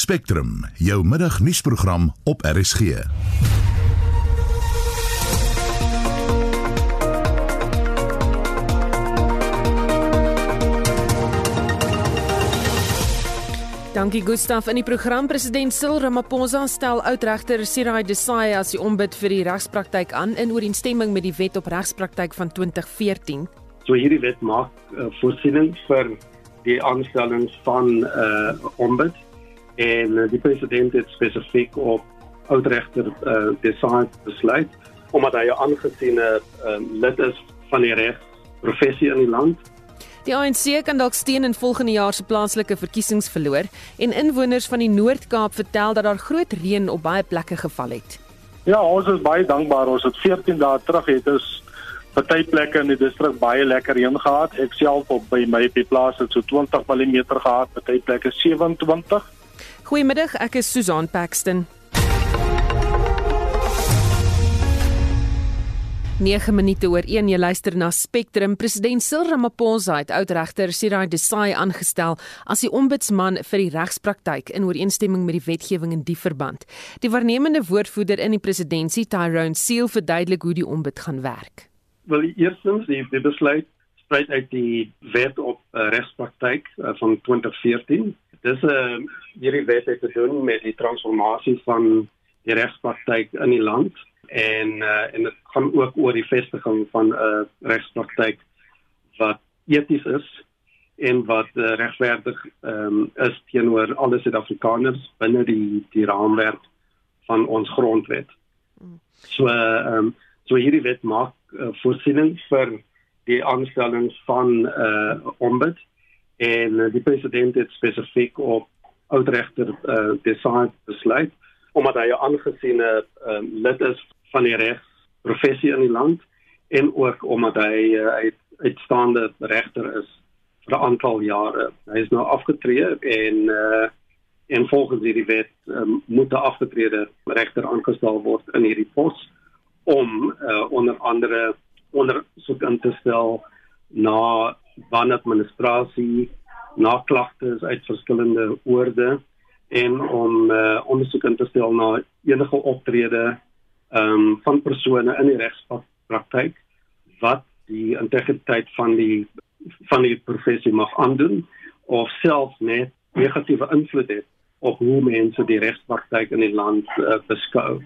Spectrum, jou middagnuusprogram op RSG. Dankie Gustaf in die program president Cyril Ramaphosa stel oudregter Sirai Desai as die ombud vir die regspraktyk aan in ooreenstemming met die wet op regspraktyk van 2014. So hierdie wet maak uh, voorsiening vir die aanstellings van 'n uh, ombud en uh, die president het spesifiek op oudregter uh, Desai besluit omdat hy 'n aangesiene uh, lid is van die regsprofessie in die land Die ANC kan dalk steen in volgende jaar se plaaslike verkiesings verloor en inwoners van die Noord-Kaap vertel dat daar groot reën op baie plekke geval het. Ja, ons is baie dankbaar. Ons het 14 dae terug het ons party plekke in die distrik baie lekker reën gehad. Ek self op by my op die plaas het so 20 mm gehad, party plekke 27. Goeiemiddag, ek is Susan Paxton. 9 minute oor 1 jy luister na Spectrum president Cyril Ramaphosa het oudregter Sirai Desai aangestel as die ombudsman vir die regspraktyk in ooreenstemming met die wetgewing in die verband. Die waarnemende woordvoerder in die presidentskap Tyrone Seal verduidelik hoe die ombud gaan werk. Wel eerstens die, die besluit spruit uit die wet op uh, regspraktyk uh, van 2014. Dis 'n uh, hierdie wet het te doen met die transformasie van die regspraktyk in die land en uh, en dit gaan ook oor die vestiging van 'n uh, regspraktyk wat eties is en wat uh, regverdig um, is teenoor alle Suid-Afrikaners binne die die raamwerk van ons grondwet. So ehm um, so hierdie wet maak uh, voorsiening vir die aanstellings van 'n uh, ombud en uh, die president het spesifiek op oudregter uh, design besluit omdat hy 'n aangesiene uh, lid is van die regsprofessie in die land en ook omdat hy uh, uit uitstaande regter is vir 'n aantal jare. Hy is nou afgetree en uh, en volgens hierdie wet um, moet 'n afgetrede regter aangestel word in hierdie pos om uh, onder andere ondersoek in te stel na wanadministrasie, na klagtes uit verskillende oorde en om uh, ondersoek in te stel na enige optrede um, van persone in die regspraktyk wat die integriteit van die van die professie mag aandoen of selfs net negatiewe invloed het op hoe mense die regspraktyk in die land uh, beskou.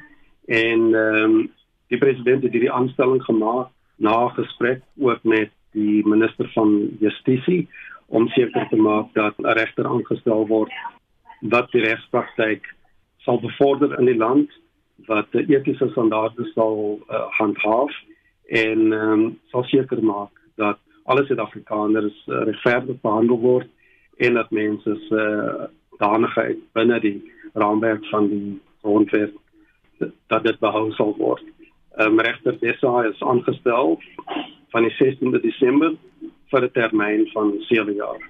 En ehm um, die president het hierdie aanstelling gemaak na gesprek ook met die minister van justisie om seker te maak dat 'n regter aangestel word wat die regspraktyk sal bevorder in die land wat etiese standaarde sal uh, handhaaf en um, sal seker maak dat alle Suid-Afrikaners uh, regverdig behandel word en dat mense se uh, danigheid binne die raamwerk van die grondwet dat dit behou sal word. Um, Regter Dessa is aangestel van die 16de Desember vir 'n termyn van 7 jaar.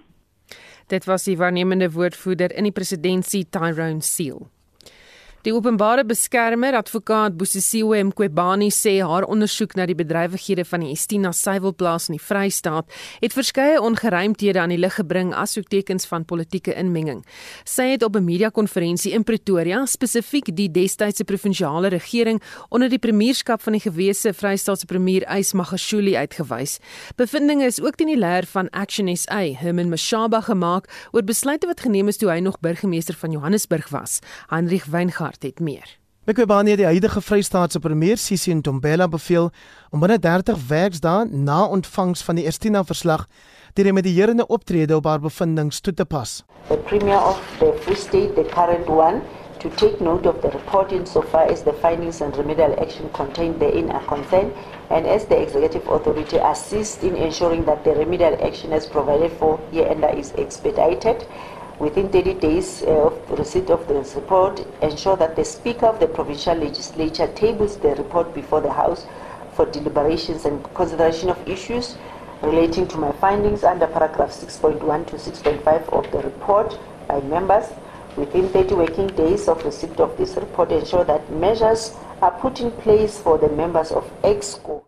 Dit was die waarnemende woordvoerder in die presidentskap Tyrone Seal. Die openbare beskermer, advokaat Bosisiwe Mqwebani sê haar ondersoek na die bedrywighede van die Estina suiwelplaas in die Vrystaat het verskeie ongeruimthede aan die lig gebring asook tekens van politieke inmenging. Sy het op 'n media-konferensie in Pretoria spesifiek die destydse provinsiale regering onder die premierskap van die gewese Vrystaatse premier Ys Magashule uitgewys. Bevindinge is ook teen die leier van Action SA, Herman Mashaba gemaak oor besluite wat geneem is toe hy nog burgemeester van Johannesburg was. Heinrich Weingart Swart het meer. Mekwebane die huidige Vrystaatse premier Sisi Ntombela beveel om binne 30 werksdae na ontvangs van die Estina verslag die remedierende optrede op haar bevindinge toe te pas. The premier of the Free State the current one to take note of the report in so far as the findings and remedial action contained therein are concerned and as the executive authority assist in ensuring that the remedial action as provided for hereunder is expedited within 30 days uh, of the receipt of the report, ensure that the Speaker of the Provincial Legislature tables the report before the House for deliberations and consideration of issues relating to my findings under paragraph 6.1 to 6.5 of the report by members. Within 30 working days of receipt of this report ensure that measures are put in place for the members of EXCO.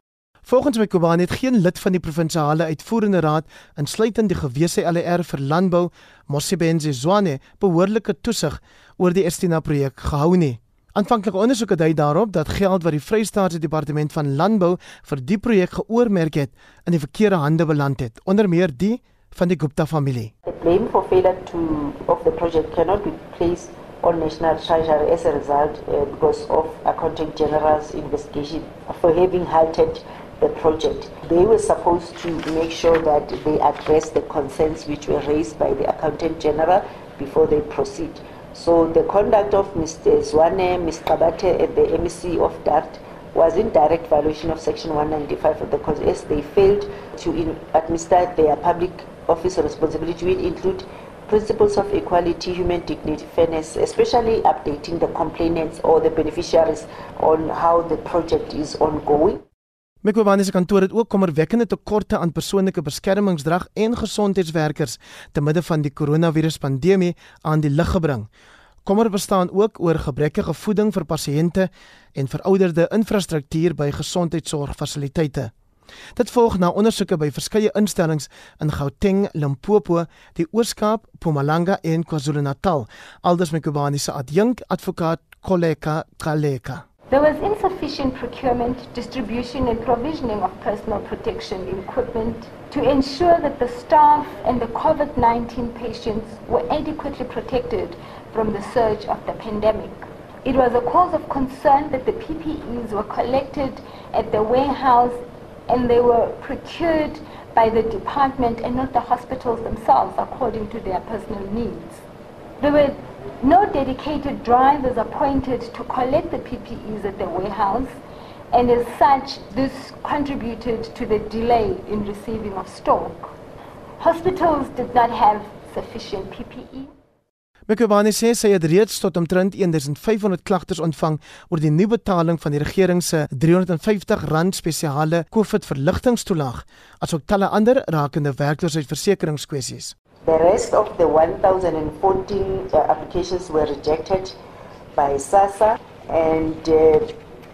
Volgens Mqobane het geen lid van die provinsiale uitvoerende raad, insluitend die gewese LR vir landbou, Mosibenzi Zwane, behoorlike toesig oor die Estina projek gehou nie. Aanvanklike ondersoeke dui daarop dat geld wat die Vrystaatse Departement van Landbou vir die projek geoormerk het, in die verkeerde hande beland het, onder meer die van die Gupta familie. The blame for failure to of the project cannot be placed on National Treasury as a result uh, because of Accounting General's investigation for having halted the project. They were supposed to make sure that they address the concerns which were raised by the Accountant General before they proceed. So the conduct of Mr. Zwane, Ms. Kabate and the MEC of DART was in direct violation of Section 195 of the Code as they failed to in- administer their public office responsibility, which include principles of equality, human dignity, fairness, especially updating the complainants or the beneficiaries on how the project is ongoing. Mqobane se kantoor het ook kommerwekkende tekorte aan persoonlike beskermingsdrag en gesondheidswerkers te midde van die koronaviruspandemie aan die lig gebring. Kommer bestaan ook oor gebrekkige voeding vir pasiënte en verouderde infrastruktuur by gesondheidsorgfasiliteite. Dit volg na ondersoeke by verskeie instellings in Gauteng, Limpopo, die Oos-Kaap, Mpumalanga en KwaZulu-Natal, aldus Mqobane se adjunk advokaat Koleka Kaleka. There was insufficient procurement, distribution, and provisioning of personal protection equipment to ensure that the staff and the COVID 19 patients were adequately protected from the surge of the pandemic. It was a cause of concern that the PPEs were collected at the warehouse and they were procured by the department and not the hospitals themselves according to their personal needs. There were no dedicated drivers appointed to collect the PPEs at the warehouse, and as such, this contributed to the delay in receiving of stock. Hospitals did not have sufficient PPE. Mqobane sê sy het reeds tot omtrent 1500 klagtes ontvang oor die nuwe betaling van die regering se R350 spesiale COVID verligtingstoelaag, asook talle ander rakende werkloosheidsversekeringskwessies. The rest of the 1,014 uh, applications were rejected by SASA, and uh,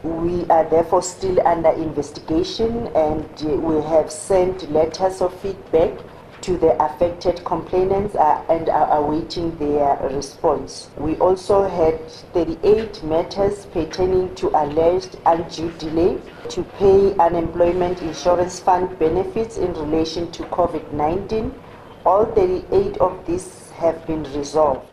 we are therefore still under investigation. And uh, we have sent letters of feedback to the affected complainants uh, and are awaiting their response. We also had 38 matters pertaining to alleged undue delay to pay unemployment insurance fund benefits in relation to COVID 19. All 38 of these have been resolved.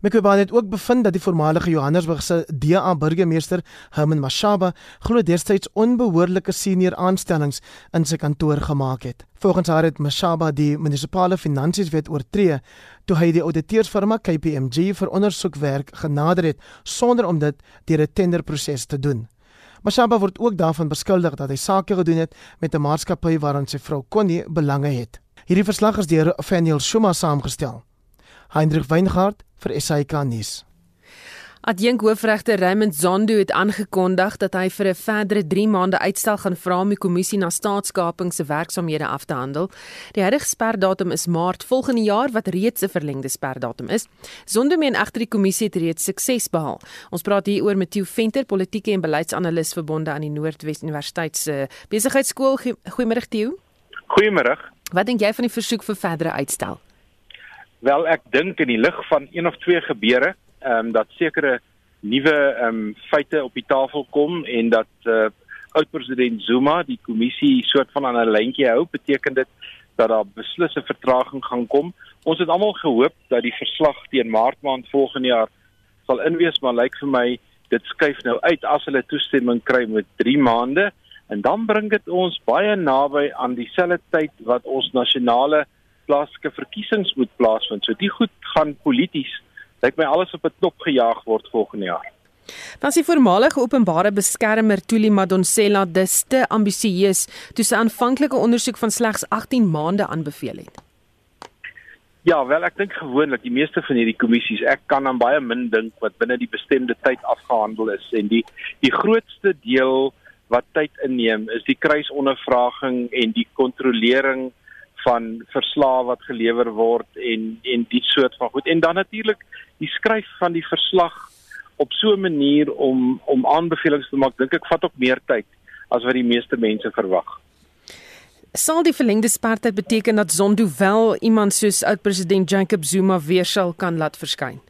Mqobane het ook bevind dat die voormalige Johannesburgse DA burgemeester Herman Mashaba glo destyds onbehoorlike senior aanstellings in sy kantoor gemaak het. Volgens haar het Mashaba die munisipale finansieswet oortree toe hy die ouditeursfirma KPMG vir ondersoekwerk genader het sonder om dit deur 'n tenderproses te doen. Mashaba word ook daarvan beskuldig dat hy sake gedoen het met 'n maatskappy waaraan sy vrou Connie belange het. Hierdie verslag is deur Faniel Shuma saamgestel. Hendrik Weingart vir SAK nuus. Adjunk hoofregter Raymond Zondo het aangekondig dat hy vir 'n verdere 3 maande uitstel gaan vra om die kommissie na staatskaping se werksamehede af te handel. Die huidige sperdatum is Maart volgende jaar wat reeds 'n verlengde sperdatum is. Zondo meen egter die kommissie het reeds sukses behaal. Ons praat hier oor met Theo Venter, politieke en beleidsanalis verbonde aan die Noordwes Universiteit se Besigheidsskool. Goeiemôre Theo. Goeiemôre. Wat dink jy van die versoek vir verdere uitstel? Wel, ek dink in die lig van een of twee gebeure, ehm um, dat sekere nuwe ehm um, feite op die tafel kom en dat uh, oud-president Zuma die kommissie soort van aan 'n lyntjie hou, beteken dit dat daar beslisse vertraging gaan kom. Ons het almal gehoop dat die verslag teen Maart maand volgende jaar sal inwees, maar lyk vir my dit skuif nou uit as hulle toestemming kry met 3 maande en dan bring dit ons baie naby aan dieselfde tyd wat ons nasionale plaaslike verkiesings moet plaasvind. So die goed gaan polities lyk my alles op 'n knop gejaag word volgende jaar. Dan sy voormalige openbare beskermer Tuli Madonsela dis te ambisieus toe sy aanvanklike ondersoek van slegs 18 maande aanbeveel het. Ja, wel ek dink gewoonlik die meeste van hierdie kommissies, ek kan aan baie min dink wat binne die bestemde tyd afgehandel is en die die grootste deel wat tyd inneem is die kruisondervraging en die kontrolering van verslae wat gelewer word en en die soort van goed en dan natuurlik die skryf van die verslag op so 'n manier om om aanbevelings te maak dink ek vat ook meer tyd as wat die meeste mense verwag. Sal die verlengde sperdatum beteken dat Zondo wel iemand soos oud-president Jacob Zuma weer sal kan laat verskyn?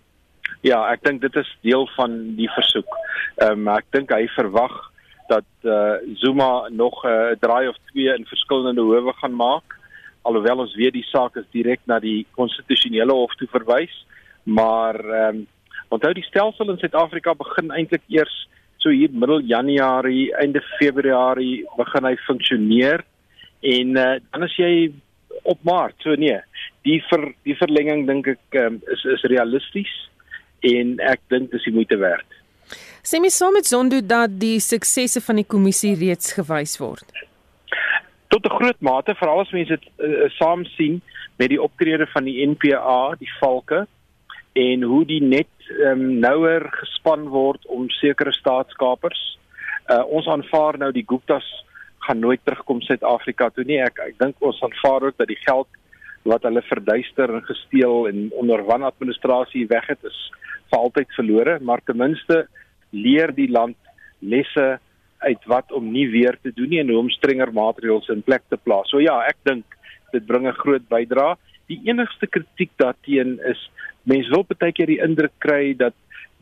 Ja, ek dink dit is deel van die versoek. Ehm um, ek dink hy verwag dat eh uh, Zuma nog 'n uh, draai of twee in verskillende howe gaan maak. Alhoewel ons weet die saak is direk na die konstitusionele hof toe verwys, maar ehm um, onthou die stelsel in Suid-Afrika begin eintlik eers so hier middel Januarie, einde Februarie begin hy funksioneer en uh, dan as jy op Maart, so nee, die ver, die verlenging dink ek um, is is realisties en ek dink dis die moeite werd. Sê my saam met Zondo dat die suksesse van die kommissie reeds gewys word. Tot 'n groot mate, veral as mense dit uh, saam sien met die optrede van die NPA, die valke en hoe die net um, nouer gespan word om sekere staatskapers. Uh, ons aanvaar nou die Guptas gaan nooit terugkom Suid-Afrika toe nie. Ek ek dink ons aanvaar ook dat die geld wat hulle verduister en gesteel en onder wanadministrasie weg het is vir altyd verlore, maar ten minste leer die land lesse uit wat om nie weer te doen nie en hoe om strenger maatreëls in plek te plaas. So ja, ek dink dit bring 'n groot bydrae. Die enigste kritiek daarteen is mense wil baie keer die indruk kry dat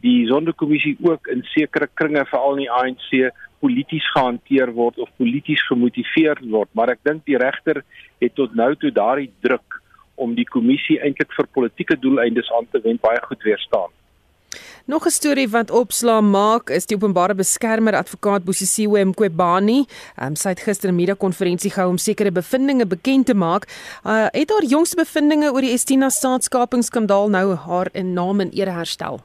die sondekommissie ook in sekere kringe veral in die ANC polities gehanteer word of polities gemotiveer word, maar ek dink die regter het tot nou toe daardie druk om die kommissie eintlik vir politieke doeleindes aan te wend baie goed weerstaan. Nog 'n storie wat opslaa maak is die openbare beskermer advokaat Bosisiwe Mqwebani. Um, sy het gister 'n media-konferensie gehou om sekere bevindinge bekend te maak. Uh, het haar jongste bevindinge oor die Estina staatskapingsskandaal nou haar in naam en ere herstel?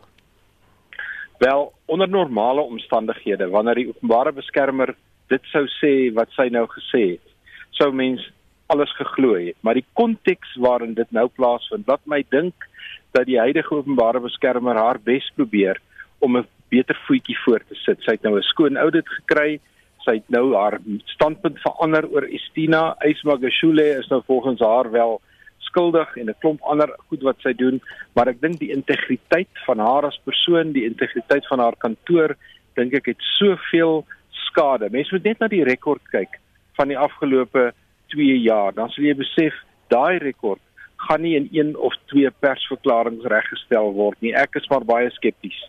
Wel, onder normale omstandighede, wanneer die openbare beskermer dit sou sê wat sy nou gesê het, sou mens alles geglo het. Maar die konteks waarin dit nou plaasvind, laat my dink dat die huidige openbare beskermer haar bes probeer om 'n beter voetjie voor te sit. Sy het nou 'n skoon audit gekry. Sy het nou haar standpunt verander oor Estina Ismagashule is nou volgens haar wel skuldig en 'n klomp ander goed wat sy doen, maar ek dink die integriteit van haar as persoon, die integriteit van haar kantoor, dink ek het soveel skade. Mense moet net na die rekord kyk van die afgelope 2 jaar, dan sal jy besef daai rekord gaan nie in een of twee persverklaringe reggestel word nie. Ek is maar baie skepties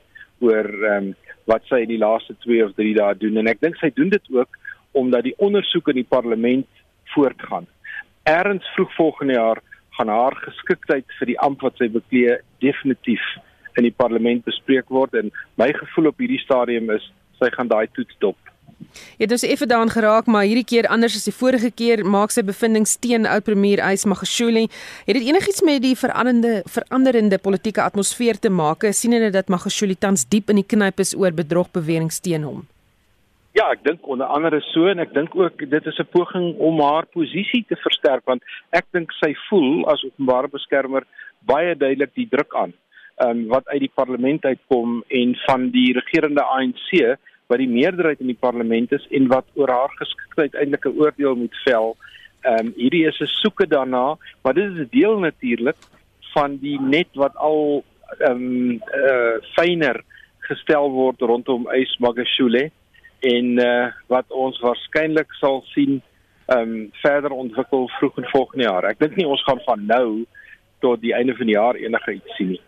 oor ehm um, wat sy in die laaste 2 of 3 dae doen en ek dink sy doen dit ook omdat die ondersoek in die parlement voortgaan. Erns vroeg volgende jaar gaan haar geskiktheid vir die amp wat sy beklee definitief in die parlement bespreek word en my gevoel op hierdie stadium is sy gaan daai toets dop. Ja, dit is effe daan geraak, maar hierdie keer anders as die vorige keer maak sy bevindings teen oud premier Ys Magashule. Het dit enigiets met die veranderende veranderende politieke atmosfeer te maak? sien hulle dat Magashule tans diep in die knyp is oor bedrogbeweringe teen hom? Ja, ek dink onder andere so en ek dink ook dit is 'n poging om haar posisie te versterk want ek dink sy voel as openbare beskermer baie duidelik die druk aan um, wat uit die parlement uitkom en van die regerende ANC wat die meerderheid in die parlement is en wat oor haar geskiktheid eintlik 'n oordeel moet vel. Ehm um, hierdie is 'n soeke daarna, maar dit is 'n deel natuurlik van die net wat al ehm um, uh fyner gestel word rondom Ys Magashule en uh wat ons waarskynlik sal sien ehm um, verder ontwikkel vroeg in volgende jaar. Ek dink nie ons gaan van nou tot die einde van die jaar enige iets sien nie.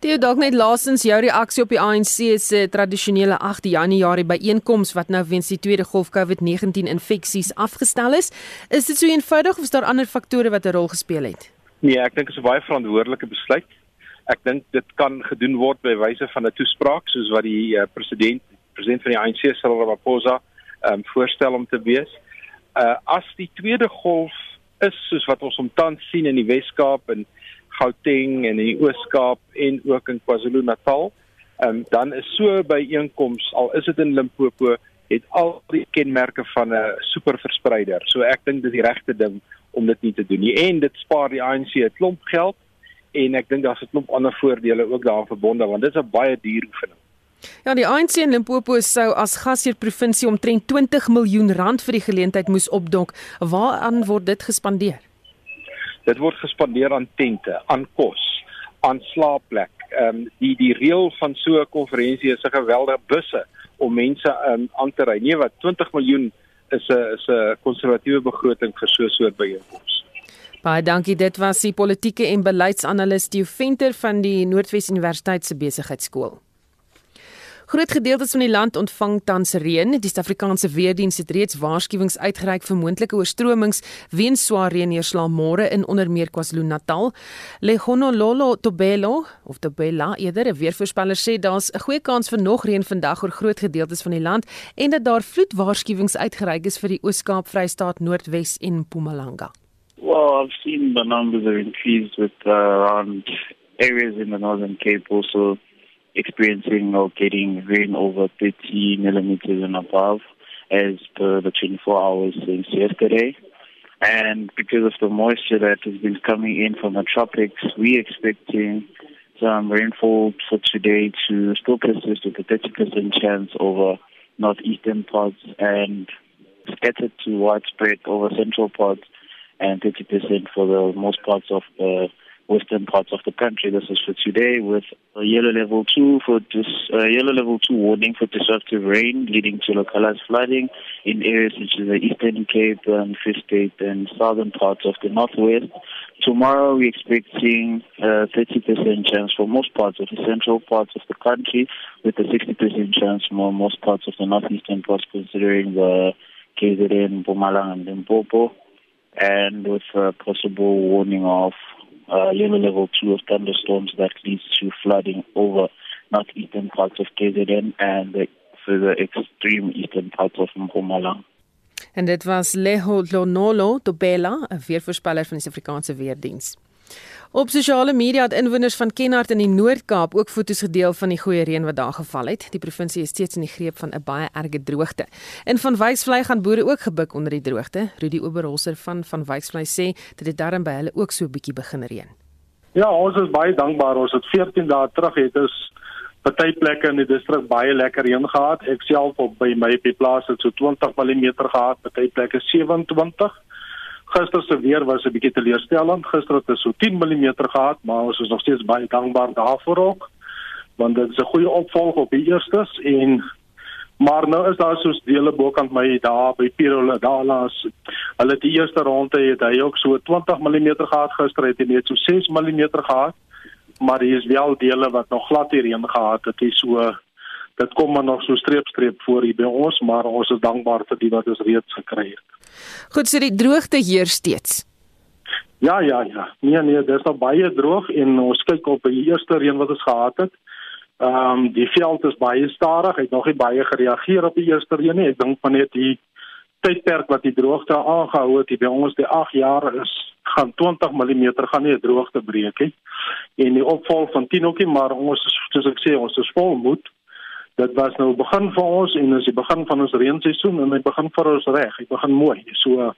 Theo dalk net laasens jou reaksie op die ANC se tradisionele 8 Januarie byeenkoms wat nou weens die tweede golf COVID-19 infeksies afgestel is. Is dit so eenvoudig of is daar ander faktore wat 'n rol gespeel het? Nee, ek dink dit is 'n baie verantwoordelike besluit. Ek dink dit kan gedoen word by wyse van 'n toespraak soos wat die uh, president president van die ANC Cyril Ramaphosa um, voorstel om te wees. Uh as die tweede golf is soos wat ons omtans sien in die Wes-Kaap en Gauteng en in die Oos-Kaap en ook in KwaZulu-Natal. Ehm um, dan is so by einkoms al is dit in Limpopo het al die kenmerke van 'n superverspreider. So ek dink dis die regte ding om dit nie te doen nie en dit spaar die ANC 'n klomp geld en ek dink daar's 'n klomp ander voordele ook daaraan verbonde want dit is 'n baie duur oefening. Ja, die ANC in Limpopo sou as gasheer provinsie omtrent 20 miljoen rand vir die geleentheid moes opdonk. Waaraan word dit gespandeer? Dit word gespandeer aan tente, aan kos, aan slaapplek. Ehm um, die die reël van so 'n konferensie is 'n geweldige busse om mense um, aan te ry. Nee, wat 20 miljoen is 'n is 'n konservatiewe begroting vir so 'n soort byeenkomste. Baie dankie. Dit was die politieke en beleidsanalis Theo Venter van die Noordwes Universiteit se besigheidskool. Groot gedeeltes van die land ontvang tans reën. Die Suid-Afrikaanse Weerdienste het reeds waarskuwings uitgereik vir moontlike oorstromings weens swaar reënneerslag môre in onder meer KwaZulu-Natal. Lehonololo Tobelo of Tobela eerder 'n weervoorspeller sê daar's 'n goeie kans vir nog reën vandag oor groot gedeeltes van die land en dat daar vloedwaarskuwings uitgereik is vir die Oos-Kaap, Vrystaat, Noordwes en Mpumalanga. Well, I've seen the numbers have increased with uh, around areas in the Northern Cape also experiencing or getting rain over 30 millimeters and above as per the 24 hours since yesterday. And because of the moisture that has been coming in from the tropics, we're expecting some rainfall for today to still persist with a 30% chance over northeastern parts and scattered to widespread over central parts and 30% for the most parts of the western parts of the country. This is for today with a yellow level 2 for uh, yellow level 2 warning for disruptive rain leading to localized flooding in areas such as the Eastern Cape and Free State and southern parts of the northwest. Tomorrow we're expecting a 30% chance for most parts of the central parts of the country with a 60% chance for most parts of the northeastern parts considering the KZN, Pumalang and Limpopo and with a possible warning of uh, yellow level 2 of thunderstorms that leads to flooding over northeastern parts of KZN and the further extreme eastern parts of Mpumalanga. En dit was Leho Lonolo Tobela, 'n weervoorspeller van die Suid-Afrikaanse Weerdienste. Op sosiale media het inwoners van Kenhardt in die Noord-Kaap ook foto's gedeel van die goeie reën wat daar geval het. Die provinsie is steeds in die greep van 'n baie erge droogte. In van Wysvlei gaan boere ook gebuk onder die droogte. Rudy Oberholzer van van Wysvlei sê dit het darm by hulle ook so 'n bietjie begin reën. Ja, ons is baie dankbaar. Ons het 14 dae terug het ons party plekke in die distrik baie lekker reën gehad. Ek self op by my op die plaas het so 20 mm gehad, party plekke 27 Gister se weer was 'n bietjie teleurstellend. Gister het ons so 10 mm gehad, maar ons is nog steeds baie dankbaar daarvoor ook. Want dit is 'n goeie opvolg op die eerstes en maar nou is daar soos dele bokant my daar by Pirola Dalas. Hulle die eerste ronde het hy ook so 20 mm gehad gister het hy net so 6 mm gehad. Maar hier is wel dele wat nog glad hierheen gehad het. Dit is so dit kom maar nog so streep streep voor hier by ons, maar ons is dankbaar vir die wat ons reeds gekry het. Goed, so die droogte heer steeds. Ja, ja, ja. Nee, nee, dit is nog baie droog en ons kyk op die eerste reën wat ons gehad het. Ehm um, die veld is baie stadig. Hy het nog nie baie gereageer op die eerste reën nie. Ek dink van net die tydperk wat die droogte aangehou het, by ons die 8 jaar is gaan 20 mm gaan nie 'n droogte breek nie. En die opval van 10 ookie, maar ons soos ek sê, ons is vol moed dit was nou begin vir ons en is die begin van ons reenseisoen en dit begin vir ons reg. Dit begin mooi. So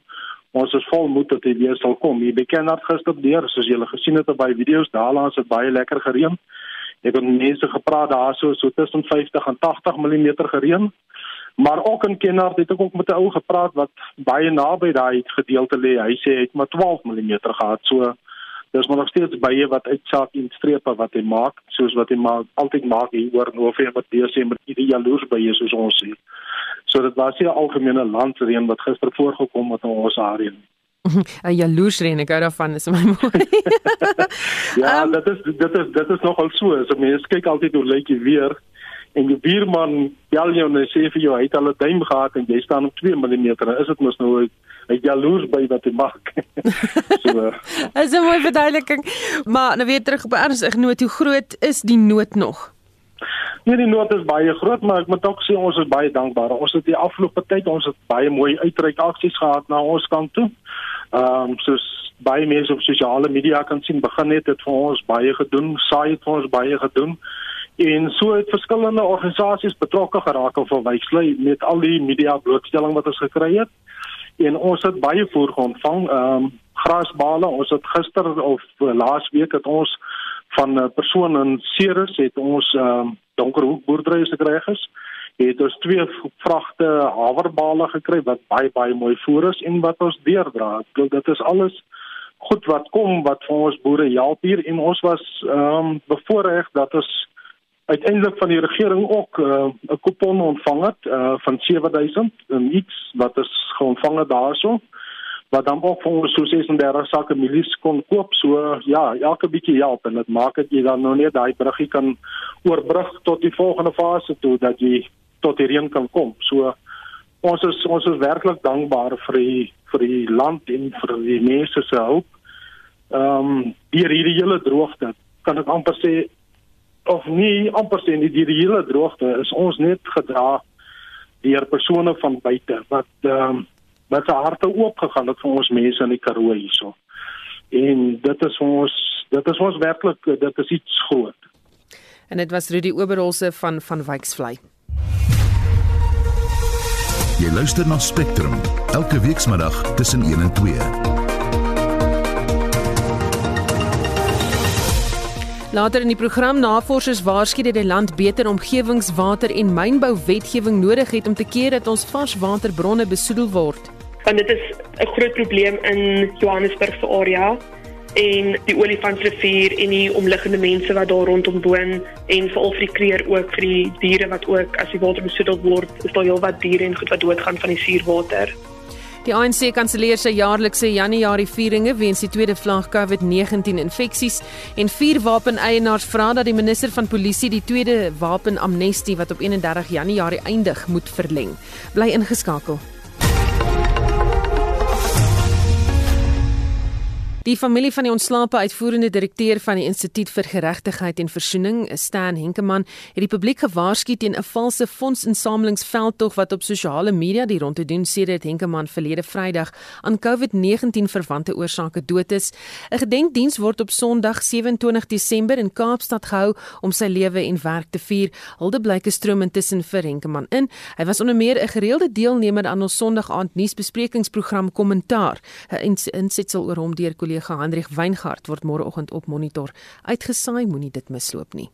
ons is vol moed dat dit weer sal kom. Jy beken dat gister deur, soos julle gesien het op baie video's, daar laas het baie lekker gereën. Ek het mense gepraat daar so so tussen 50 en 80 mm gereën. Maar ook in Kenhardt het ek ook met 'n ou gepraat wat baie naby daai gedeelte lê. Hy sê hy het maar 12 mm gehad. So Dis maar nog steeds baie wat uitsaak en strepe wat hy maak, soos wat hy maar altyd maak hier oor November, Desember, die jaloers by is soos ons sê. So dit was 'n algemene landsreën wat gister voorgekom het in ons area. 'n Jaloersreën, ek hou daarvan, is my mooi. ja, um, dit is dit is dit is nogal so. So mense kyk altyd hoe lyk die weer en die buurman bel jou en sê vir jou hy het al 'n duim gehad en jy staan op 2 mm. Is dit mos nou hy jaloers by wat hy maak. so. Is 'n mooi verduideliking. Maar nou weer terug op 'n ernstige noot, hoe groot is die nood nog? Nee, die nood is baie groot, maar ek moet ook sê ons is baie dankbaar. Ons het die afgelope tyd ons het baie mooi uitreik aksies gehad na ons kant toe. Ehm um, soos baie mense op sosiale media kan sien, begin het dit vir ons baie gedoen, saai het vir ons baie gedoen. En so het verskillende organisasies betrokke geraak of verwysly met al die media blootstelling wat ons gekry het en ons het baie voer ontvang ehm um, grasbale. Ons het gister of uh, laas week het ons van 'n uh, persoon in Ceres het ons ehm um, donkerhoek boerdery gekry is het ons twee vragte haverbale gekry wat baie baie mooi voer is en wat ons deurdra. Dit is alles goed wat kom wat vir ons boere help hier en ons was ehm um, bevoorreg dat ons uiteindelik van die regering ook uh, 'n kupon ontvang het uh, van 7000 en iets wat is geontvang het daarso wat dan ook vir ons so 36 sakke milies kon koop. So ja elke bietjie help en dit maak dit jy dan nou net daai bruggie kan oorbrug tot die volgende fase toe dat jy tot hierheen kan kom. So ons is ons is werklik dankbaar vir die vir die land en vir die mense se hulp. Ehm um, hier hierdie hele droogte kan ek amper sê of nie amper nie die, die hele droogte is ons net gedra deur persone van buite wat ehm um, wat se harte oop gegaan het vir ons mense in die Karoo hierso. En dit is ons dit is ons werklik dit is iets groot. En dit was Rudy Oberholse van van Wyksvlei. Jy luister na Spectrum elke weekmiddag tussen 1 en 2. Later in die program navorsers waarsku dat die land beter omgewingswater en mynbou-wetgewing nodig het om te keer dat ons varswaterbronne besoedel word. Want dit is 'n groot probleem in Johannesburg se area en die Olifantsrivier en die omliggende mense wat daar rondom woon en veral vir die kreer ook vir die diere wat ook as die water besoedel word, is daar heelwat diere en goed wat doodgaan van die suurwater. Die ANC kanselleer sy jaarlikse Januarie vieringe weens die tweede vlaag COVID-19 infeksies en vier wapeneienaars vra dat die minister van polisie die tweede wapenamnestie wat op 31 Januarie eindig moet verleng. Bly ingeskakel. Die familie van die ontslape uitvoerende direkteur van die Instituut vir Geregtigheid en Versoening, Stan Henkemann, het die publiek gewaarsku teen 'n valse fondsinsamelingsveldtog wat op sosiale media die rond te doen sedert Henkemann verlede Vrydag aan COVID-19 verwante oorsake dood is. 'n Gedenkdiens word op Sondag 27 Desember in Kaapstad gehou om sy lewe en werk te vier. Huldeblyke stroom intussen vir Henkemann in. Hy was onder meer 'n gereelde deelnemer aan ons Sondag aand nuusbesprekingsprogram Kommentaar, 'n insetsel oor hom deur kollega Hendrik Weingart word môreoggend op monitor uitgesaai, moenie dit misloop nie.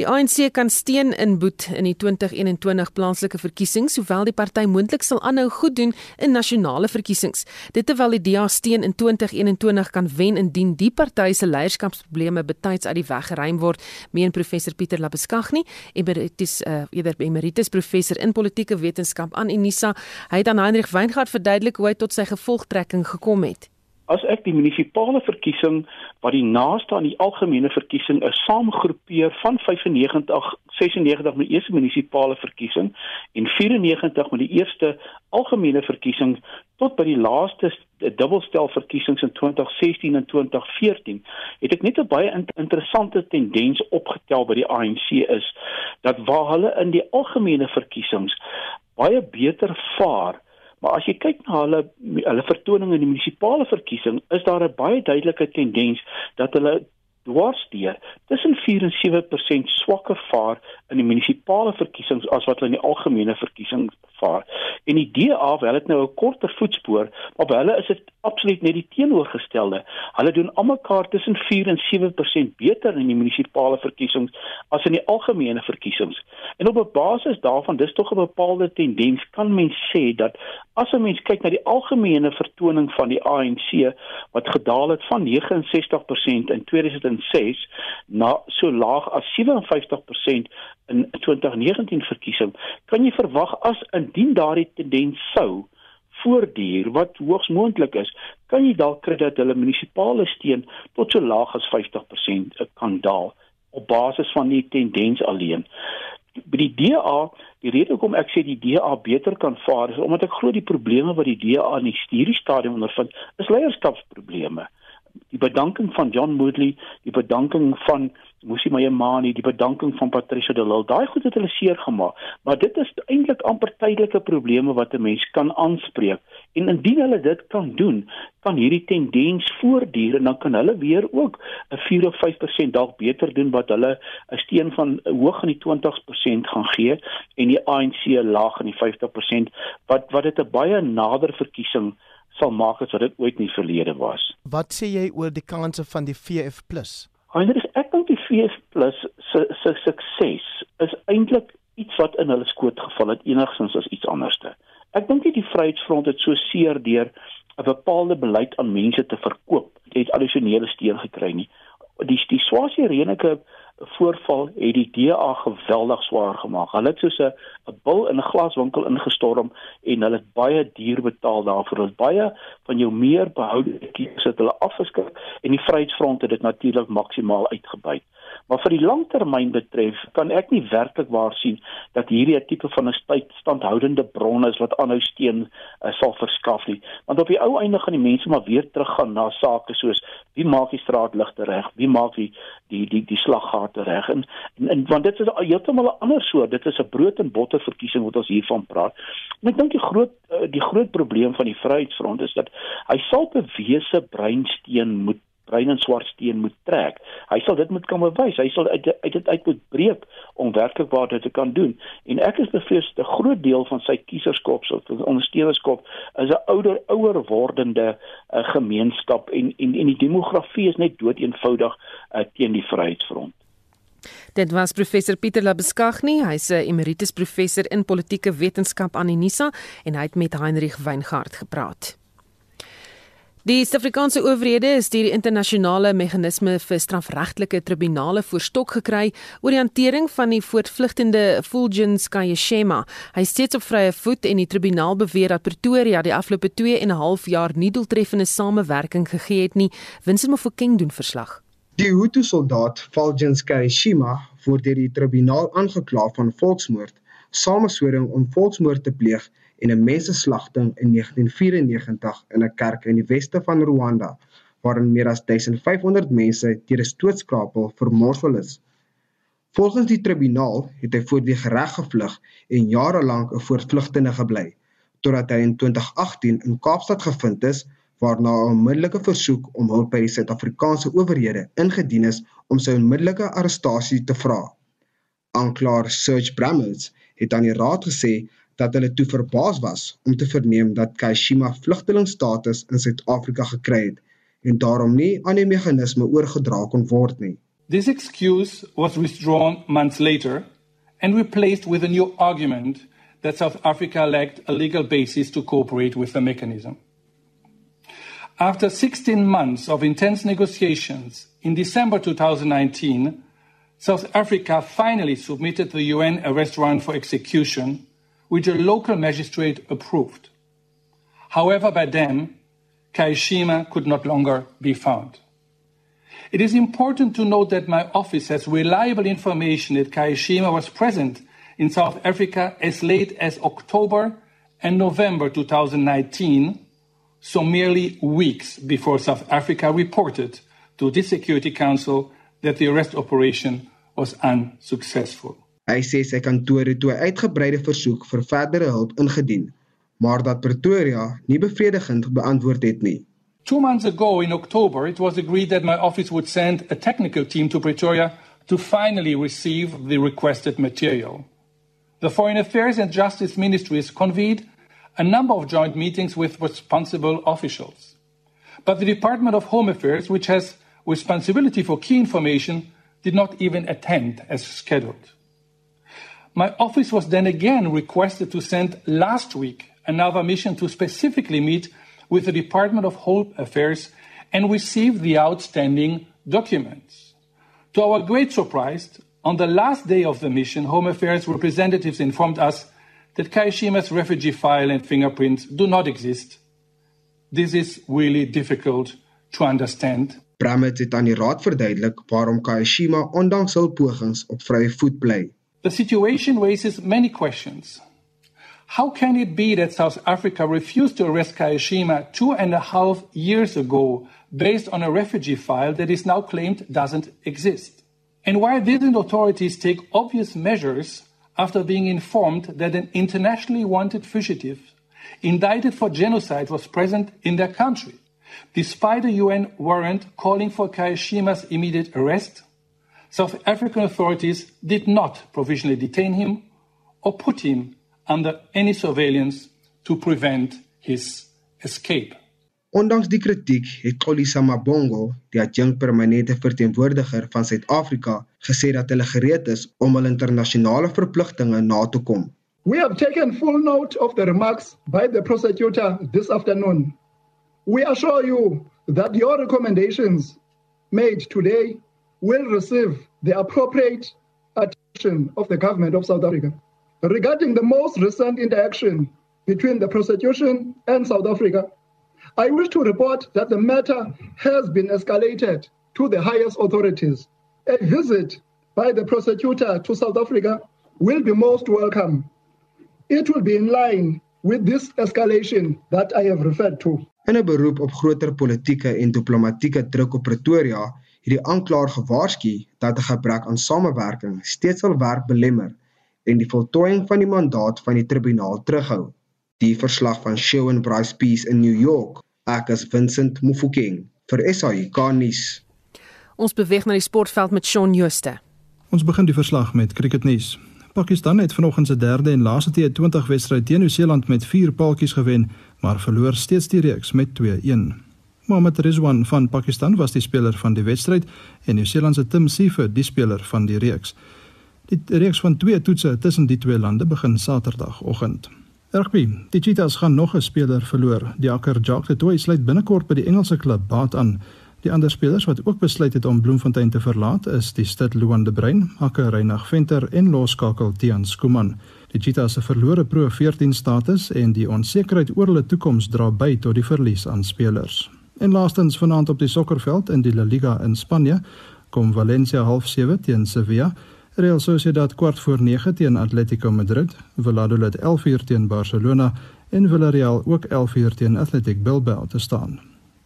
Die ANC kan steen inboet in die 2021 plaaslike verkiesings, hoewel die party moontlik sal aanhou goed doen in nasionale verkiesings. Dit terwyl die DA steen in 2021 kan wen indien die party se leierskapsprobleme betyds uit die weg geruim word, meen professor Pieter Labuskaghni, emeritus uh, eerder emeritus professor in politieke wetenskap aan Unisa. Hy het aan Hendrik Weingart verduidelik hoe hy tot sy gevolgtrekking gekom het as ek die munisipale verkiesing wat die naaste aan die algemene verkiesing is saamgroepeer van 95 96 met die eerste munisipale verkiesing en 94 met die eerste algemene verkiesing tot by die laaste dubbelstel verkiesings in 2016 en 2014 het ek net 'n baie interessante tendens opgetel by die ANC is dat waar hulle in die algemene verkiesings baie beter vaar Maar as jy kyk na hulle hulle vertoning in die munisipale verkiesing, is daar 'n baie duidelike tendens dat hulle dwarsdeur tussen 4 en 7% swakker vaar in die munisipale verkiesings as wat hulle in die algemene verkiesings vaar. En die DA, wel dit nou 'n korter voetspoor, maar by hulle is dit absoluut net die teenoorgestelde. Hulle doen almekaar tussen 4 en 7% beter in die munisipale verkiesings as in die algemene verkiesings. En op 'n basis daarvan, dis tog 'n bepaalde tendens, kan mens sê dat as 'n mens kyk na die algemene vertoning van die ANC wat gedaal het van 69% in 2000 2006 na so laag as 57% in 2019 verkiesing, kan jy verwag as indien daardie tendens sou voortduur wat hoogs moontlik is, kan jy dalk kry dat hulle munisipale steun tot so laag as 50% kan daal op basis van die tendens alleen. By die DA, die rede hoekom ek sê die DA beter kan vaar is omdat ek glo die probleme wat die DA in die studiestadium ondervind, is leierskapsprobleme die bedanking van John Moodley, die bedanking van Musi Mayemani, die bedanking van Patricia de Lille. Daai goed het hulle seer gemaak, maar dit is eintlik amper tydelike probleme wat 'n mens kan aanspreek. En indien hulle dit kan doen, kan hierdie tendens voortduur en dan kan hulle weer ook 'n 4 of 5% dalk beter doen wat hulle 'n steen van hoog in die 20% gaan gee en die ANC laag in die 50% wat wat dit 'n baie nader verkiesing sal maak as wat dit ooit in die verlede was. Wat sê jy oor die kanse van die VF+? Heinrich, ek dink die VF+ se se sukses is eintlik iets wat in hulle skoot geval het enigstens as iets anderste. Ek dink nie die Vryheidsfront het so seer deur 'n bepaalde beleid aan mense te verkoop, het addisionele steun gekry nie. Die die Swasie Renike voorval het die DA geweldig swaar gemaak. Hulle het soos 'n bil in 'n glaswinkel ingestorm en hulle het baie duur betaal daarvoor. Hulle baie van jou meer behoude kies het hulle afgeskrik en die Vryheidsfront het dit natuurlik maksimaal uitgebuit. Maar vir die langtermyn betref, kan ek nie werklik waar sien dat hierdie 'n tipe van 'n standhoudende bron is wat aanhou steun uh, sal verskaf nie. Want op die ou einde gaan die mense maar weer teruggaan na sake soos wie maak die straatligte reg? Wie maak die die die die slaggate reg? En, en, en want dit is heeltemal 'n ander soort. Dit is 'n brood en botter verkiesing wat ons hiervan praat. En ek dink die groot uh, die groot probleem van die Vryheidsfront is dat hy sal bewese breinsteen moet bruin en swart steen moet trek. Hy sal dit moet kan bewys. Hy sal uit uit dit uit moet breek om werklik waar dit te kan doen. En ek is bevrees 'n groot deel van sy kieserskop of ondersteunerskop is 'n ouer ouer wordende uh, gemeenskap en en en die demografie is net dood eenvoudig uh, teen die Vryheidsfront. Dit was professor Pieter Labeskagni, hy's 'n emeritus professor in politieke wetenskap aan Unisa en hy het met Heinrich Weingart gepraat. Die Suid-Afrikaanse owerhede is deur die internasionale meganisme vir strafregtelike tribunale voorstok gekry oor die hantering van die voortvlugtende Fulgens Kayeshema. Hy steeds op vrye voet en die tribunaal beweer dat Pretoria die afgelope 2 en 'n half jaar nie doeltreffende samewerking gegee het nie. Winsime Mofokeng doen verslag. Die Hutu-soldaat Fulgens Kayeshema word deur die tribunaal aangekla van volksmoord, sameswering om volksmoord te pleeg en 'n menseslagting in 1994 in 'n kerk in die weste van Rwanda waarin meer as 1500 mense deur 'n stootskrapel vermorsel is. Volgens die tribunaal het hy voortdurend reg gevlug en jare lank 'n voortvlugtende gebly totdat hy in 2018 in Kaapstad gevind is waarna 'n onmiddellike versoek om hulp by die Suid-Afrikaanse owerhede ingedien is om sy onmiddellike arrestasie te vra. Aanklaer Serge Brammertz het aan die raad gesê dat hulle toe verbaas was om te verneem dat Kashima vlugtelingstatus in Suid-Afrika gekry het en daarom nie aan die meganisme oorgedra kon word nie. This excuse was withdrawn months later and replaced with a new argument that South Africa lacked a legal basis to cooperate with the mechanism. After 16 months of intense negotiations, in December 2019, South Africa finally submitted the UN arrest warrant for execution which a local magistrate approved. However, by then, Kaishima could not longer be found. It is important to note that my office has reliable information that Kaishima was present in South Africa as late as October and November 2019, so merely weeks before South Africa reported to the Security Council that the arrest operation was unsuccessful. Hy sê sy uitgebreide versoek vir verdere hulp ingedien, maar dat Pretoria nie bevredigend beantwoord het nie. Two months ago in October, it was agreed that my office would send a technical team to Pretoria to finally receive the requested material. The Foreign Affairs and Justice Ministries convened a number of joint meetings with responsible officials. But the Department of Home Affairs, which has responsibility for key information, did not even attend as scheduled. My office was then again requested to send last week another mission to specifically meet with the Department of Home Affairs and receive the outstanding documents. To our great surprise, on the last day of the mission, Home Affairs representatives informed us that Kaishima's refugee file and fingerprints do not exist. This is really difficult to understand. Brammet het aan die raad verduidelik waarom Kaishima ondanks hul pogings op vrye voet bly. The situation raises many questions. How can it be that South Africa refused to arrest Kayashima two and a half years ago based on a refugee file that is now claimed doesn't exist? And why didn't authorities take obvious measures after being informed that an internationally wanted fugitive indicted for genocide was present in their country, despite a UN warrant calling for Kayashima's immediate arrest? South African authorities did not provisionally detain him or put him under any surveillance to prevent his escape. Ondanks die kritiek het Kolisa Mabongo, die adjunkt permanente verteenwoordiger van Suid-Afrika, gesê dat hulle gereed is om hul internasionale verpligtinge na te kom. We have taken full note of the remarks by the prosecutor this afternoon. We assure you that your recommendations made today will receive the appropriate attention of the government of South Africa. Regarding the most recent interaction between the prosecution and South Africa, I wish to report that the matter has been escalated to the highest authorities. A visit by the prosecutor to South Africa will be most welcome. It will be in line with this escalation that I have referred to. In 'n beroep op groter politieke en diplomatieke druk op Pretoria, het die aanklaer gewaarsku dat 'n gebrek aan samewerking steeds sal werk belemmer en die voltooiing van die mandaat van die tribunaal terughou. Die verslag van Shaun Bryce Peace in New York, ek is Vincent Mufokeng vir SAK nuus. Ons beweeg na die sportveld met Shaun Jooste. Ons begin die verslag met cricketnuus. Pakistan het vanoggend se derde en laaste T20 wedstryd teen Nieu-Seeland met 4 paaltjies gewen, maar verloor steeds die reeks met 2-1. Mohammad Rizwan van Pakistan was die speler van die wedstryd en Nieu-Seeland se Tim Seefer die speler van die reeks. Die reeks van twee toetse tussen die twee lande begin Saterdagoggend. Rugby. Die Cheetahs gaan nog 'n speler verloor. Die Akker Jacques de Toey sluit binnekort by die Engelse klub Bath aan. Die ander spelers wat ook besluit het om Bloemfontein te verlaat is die Stad Luan de Bruin, Hakke Reinag Venter en loskakel Tian Skuman. Die Cheetahs se verlore Pro 14 status en die onsekerheid oor hulle toekoms dra by tot die verlies aan spelers. En laastens vanaand op die sokkerveld in die La Liga in Spanje kom Valencia half 7 teen Sevilla, Real Sociedad kwart voor 9 teen Atletico Madrid, Valladolid 11 uur teen Barcelona en Villarreal ook 11 uur teen Athletic Bilbao te staan.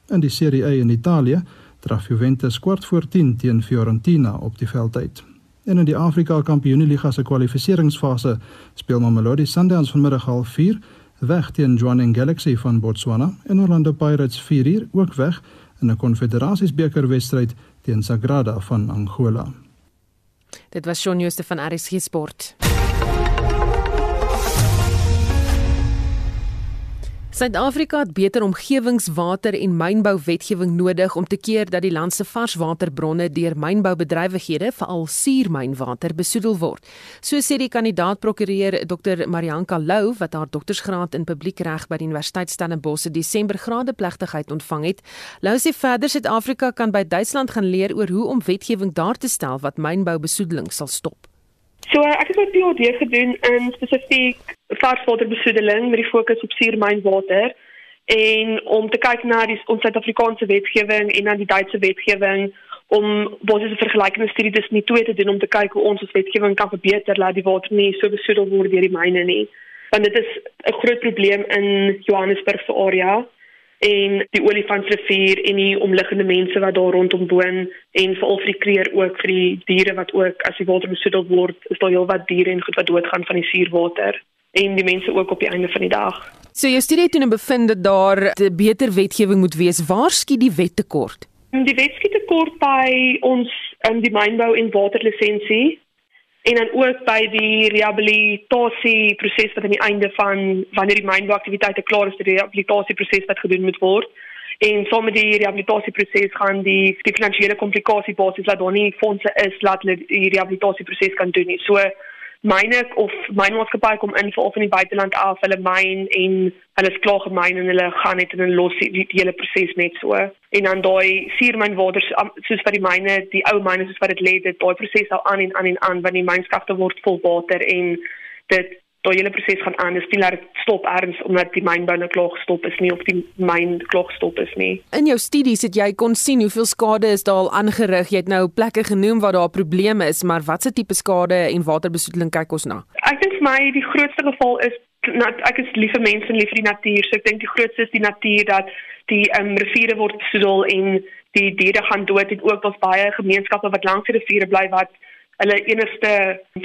In die Serie A in Italië draf Juventus kwart voor 10 teen Fiorentina op die veld uit. En in die Afrika Kampioenligga se kwalifikasiefase speel Mamelodi Sundowns vanmiddag half 4 weg teen Jwaneng Galaxy van Botswana en Orlando Pirates 4 uur ook weg in 'n Konfederasiesbeker wedstryd teen Sagrada van Angola. Dit was Shaun Jooste van RSG Sport. Suid-Afrika het beter omgewingswater en mynbouwetgewing nodig om te keer dat die land se varswaterbronne deur mynboubedrywighede, veral suurmynwater, besoedel word. So sê die kandidaat-prokureur Dr. Marianka Lou wat haar doktorsgraad in publiekreg by die Universiteit Stellenbosch se Desember gradeplegtigheid ontvang het. Lou sê verder Suid-Afrika kan by Duitsland gaan leer oor hoe om wetgewing daar te stel wat mynboubesoedeling sal stop. So ek het 'n PhD gedoen in spesifiek varswaterbesoedeling met die fokus op suurmynwater en om te kyk na die ons Suid-Afrikaanse wetgewing en dan die Duitse wetgewing om basiese vergelykende studie tussen die twee te doen om te kyk hoe ons ons wetgewing kan verbeter laat die water nie so besoedel word deur die myne nie. Want dit is 'n groot probleem in Johannesburg se area en die olifantrivier en die omliggende mense wat daar rondom woon en veral vir die kreer ook vir die diere wat ook as die water besoedel word is daar heelwat diere en goed wat doodgaan van die suurwater en die mense ook op die einde van die dag. So jou studie het toe bevind dat daar beter wetgewing moet wees. Waar skiet die wet tekort? Die wet skiet tekort by ons in die mynbou en waterlisensie en dan ook by die rehabilitasie proses wat aan die einde van wanneer die mynbouaktiwiteite klaar is, die rehabilitasie proses wat gedoen moet word. En saam met die rehabilitasie proses gaan die, die finansiële komplikasie basis laat daar nie fondse is laat hulle die rehabilitasie proses kan doen nie. So myne of mynmaatskappy kom in vir of in die buiteland af, hulle myn en hulle is klaar gemyn en hulle gaan net in 'n los die, die hele proses net so. En dan daai suurmynwater soos wat die myne, die ou myne soos wat dit lê, dit daai proses sal aan en aan en aan wanneer die mynskafte word vol water en dit daai hele proses gaan aan. Dit is nie dat dit stop erns omdat die mynbou nou klaar gestop is nie of die myn klaar gestop is nie. In jou studies het jy kon sien hoeveel skade is daar al aangerig. Jy het nou plekke genoem waar daar probleme is, maar watse tipe skade en waterbesoedeling kyk ons na? Ek dink vir my die grootste geval is nat, ek is lief vir mense en lief vir die natuur. So ek dink die grootste is die natuur dat die um, riviere word besoedel en die diere gaan dood en ook ons baie gemeenskappe wat langs die riviere bly wat hulle enigste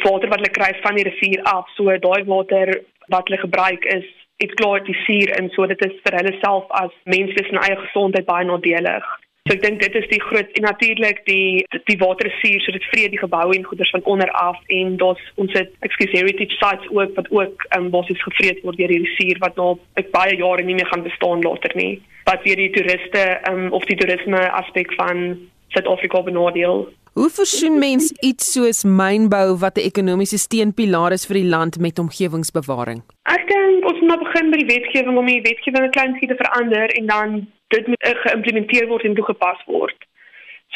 water wat hulle kry van die rivier af. So daai water wat hulle gebruik is dit klaar die suur in so dit is vir hulle self as mense se eie gesondheid baie nadelig. So ek dink dit is die groot en natuurlik die die water is suur so dit vreet die geboue en goeder van onder af en daar's ons het excuse heritage sites ook wat ook um, basies gevreet word deur hierdie suur wat nou ek baie jare nie meer gaan bestaan later nie. Wat weer die toeriste um, of die toerisme aspek van Suid-Afrika benadeel. Hoe versoen mens iets soos mynbou wat 'n ekonomiese steunpilaar is vir die land met omgewingsbewaring? Ek dink ons moet begin by die wetgewing om die wetgewing 'n klein bietjie te verander en dan dit moet geïmplementeer word en toegepas word.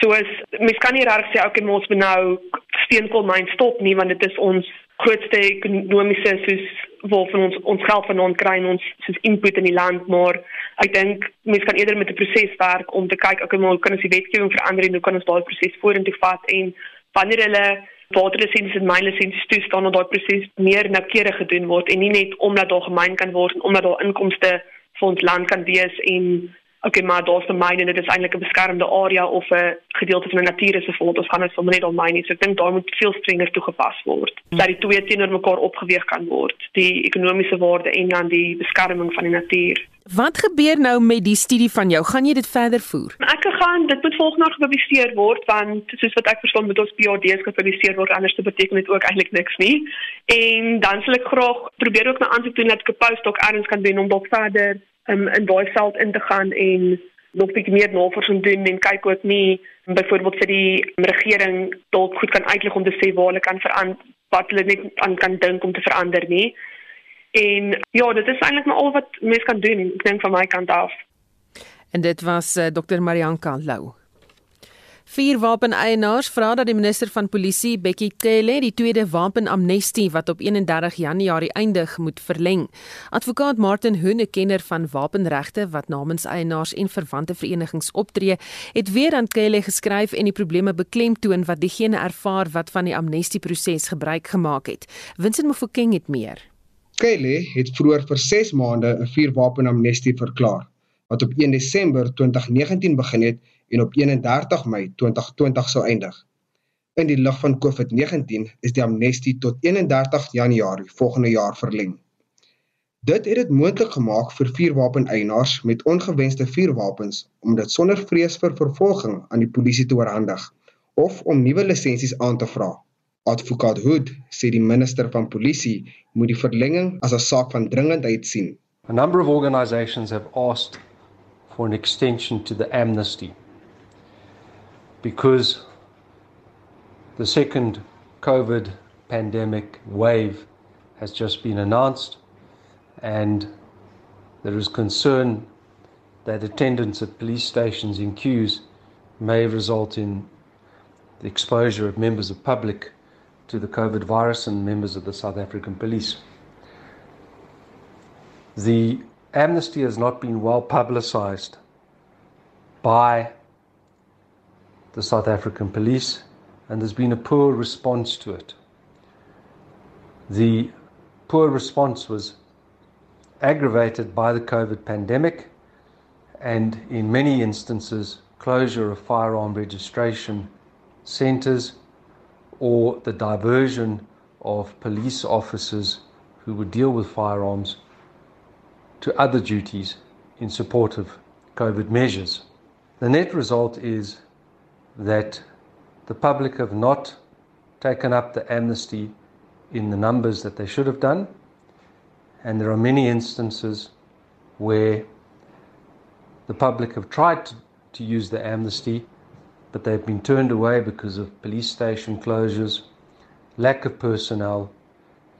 Soos mens kan nie reg sê okay, ons moet nou steenkoolmyn stop nie want dit is ons grootste ekonomiese soos waarvan ons ons geld vanaand kry en ons soos input in die land maar ek dink mense kan eerder met 'n proses werk om te kyk okay maar kan ons die wetgewing verander en hoe kan ons daai proses vorentoe vat en wanneer hulle waterlisensies en mynlisensies toestaan dat daai proses meer noukeurig gedoen word en nie net omdat daar gemyn kan word en omdat daar inkomste vir ons land kan wees en okay, maar daar's 'n myn en dit is eintlik 'n beskermde area of 'n gedeelte van 'n natuurreservaat. Ons gaan dit sommer net op myn. So ek dink daar moet veel strenger toegepas word. Hmm. Dat die twee teenoor mekaar opgeweeg kan word, die ekonomiese waarde en dan die beskerming van die natuur. Wat gebeur nou met die studie van jou? Gaan jy dit verder voer? Ek gaan dit moet volgende gepubliseer word want soos wat ek verstaan moet ons PhD's gepubliseer word anders te beteken dit ook eintlik niks nie. En dan sal ek graag probeer ook my aansoek doen dat ek 'n postdoc erns kan doen om dalk verder um, in daai veld in te gaan en nog bietjie meer navorsing doen en kyk ook nie byvoorbeeld vir die regering dalk goed kan uitlig om te sê waar hulle kan verander wat hulle net aan kan dink om te verander nie. En ja, dit is eintlik maar al wat mense kan doen, ek dink van my kant af. En dit was uh, eh, Dr. Marianka Lou. Vier wapeneienaars vra dat die minister van polisie, Bekkie Cele, die tweede wapenamnestie wat op 31 Januarie eindig, moet verleng. Advokaat Martin Hoene, kenner van wapenregte wat namens eienaars en verwante verenigings optree, het weer aan Cele geskryf en die probleme beklemtoon wat diegene ervaar wat van die amnestieproses gebruik gemaak het. Vincent Mofokeng het meer. Cele het vroeër vir 6 maande 'n vier wapenamnestie verklaar wat op 1 Desember 2019 begin het en op 31 Mei 2020 sou eindig. In die lig van COVID-19 is die amnestie tot 31 Januarie volgende jaar verleng. Dit het dit moontlik gemaak vir vuurwapeneienaars met ongewenste vuurwapens om dit sonder vrees vir vervolging aan die polisie te oorhandig of om nuwe lisensies aan te vra. Advokaat Hood sê die minister van polisie moet die verlenging as 'n saak van dringendheid sien. A number of organizations have asked for an extension to the amnesty because the second COVID pandemic wave has just been announced, and there is concern that attendance at police stations in queues may result in the exposure of members of public to the COVID virus and members of the South African police. The amnesty has not been well publicized by the South African police, and there's been a poor response to it. The poor response was aggravated by the COVID pandemic, and in many instances, closure of firearm registration centres or the diversion of police officers who would deal with firearms to other duties in support of COVID measures. The net result is that the public have not taken up the amnesty in the numbers that they should have done. And there are many instances where the public have tried to, to use the amnesty, but they've been turned away because of police station closures, lack of personnel,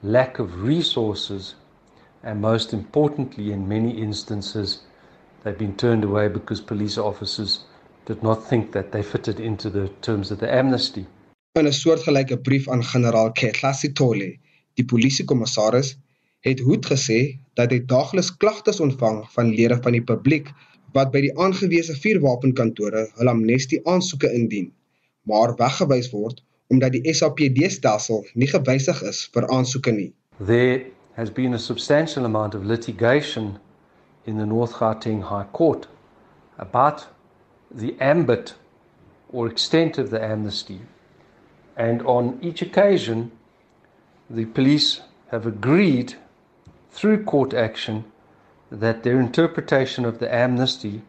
lack of resources, and most importantly, in many instances, they've been turned away because police officers did not think that they fitted into the terms of the amnesty. In 'n soortgelyke brief aan generaal Ketlasi Tole, die polisiekommissaris, het Hoed gesê dat hy daagliks klagtes ontvang van lede van die publiek wat by die aangewese vuurwapenkantore hul amnestie aansoeke indien, maar weggewys word omdat die SAPD-stelsel nie gewysig is vir aansoeke nie. There has been a substantial amount of litigation in the North Gauteng High Court about the ambit or extent of the amnesty. And on each occasion, the police have agreed through court action that their interpretation of the amnesty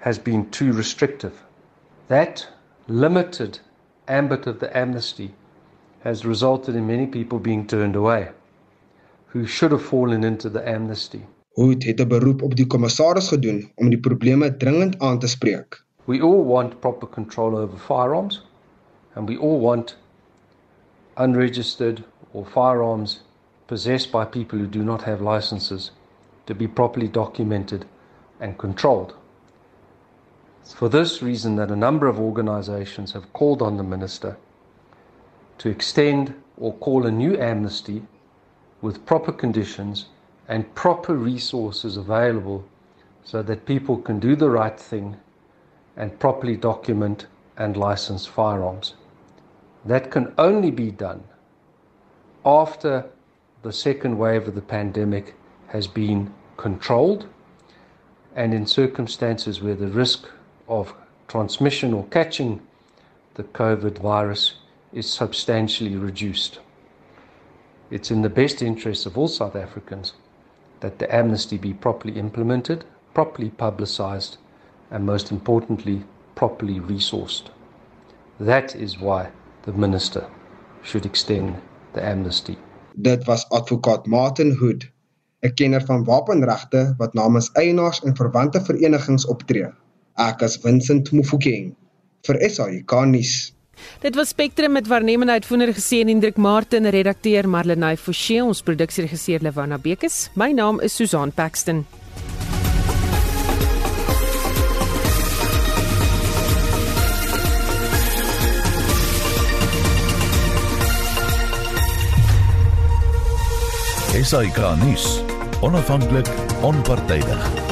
has been too restrictive. That limited ambit of the amnesty has resulted in many people being turned away who should have fallen into the amnesty. Hoed het 'n beroep op die kommissaris gedoen om die probleme dringend aan te spreek. We all want proper control over firearms and we all want unregistered or firearms possessed by people who do not have licenses to be properly documented and controlled. It's for this reason that a number of organizations have called on the minister to extend or call a new amnesty with proper conditions and proper resources available so that people can do the right thing and properly document and license firearms. That can only be done after the second wave of the pandemic has been controlled and in circumstances where the risk of transmission or catching the COVID virus is substantially reduced. It's in the best interest of all South Africans that the amnesty be properly implemented, properly publicized, and most importantly, properly resourced. That is why the minister should extend the amnesty. Dit was advokaat Martin Hood, 'n kenner van wapenregte wat namens eienaars en verwante verenigings optree. Ek is Vincent Mufokeng vir SAK nuus. Dit was Spectrum met waarnemende uitvoerder gesê en Hendrik Martin, redakteur Marlenae Forsie, ons produksieregisseur Lewana Bekes. My naam is Susan Paxton. SAK nuus. Onafhanklik, onpartydig.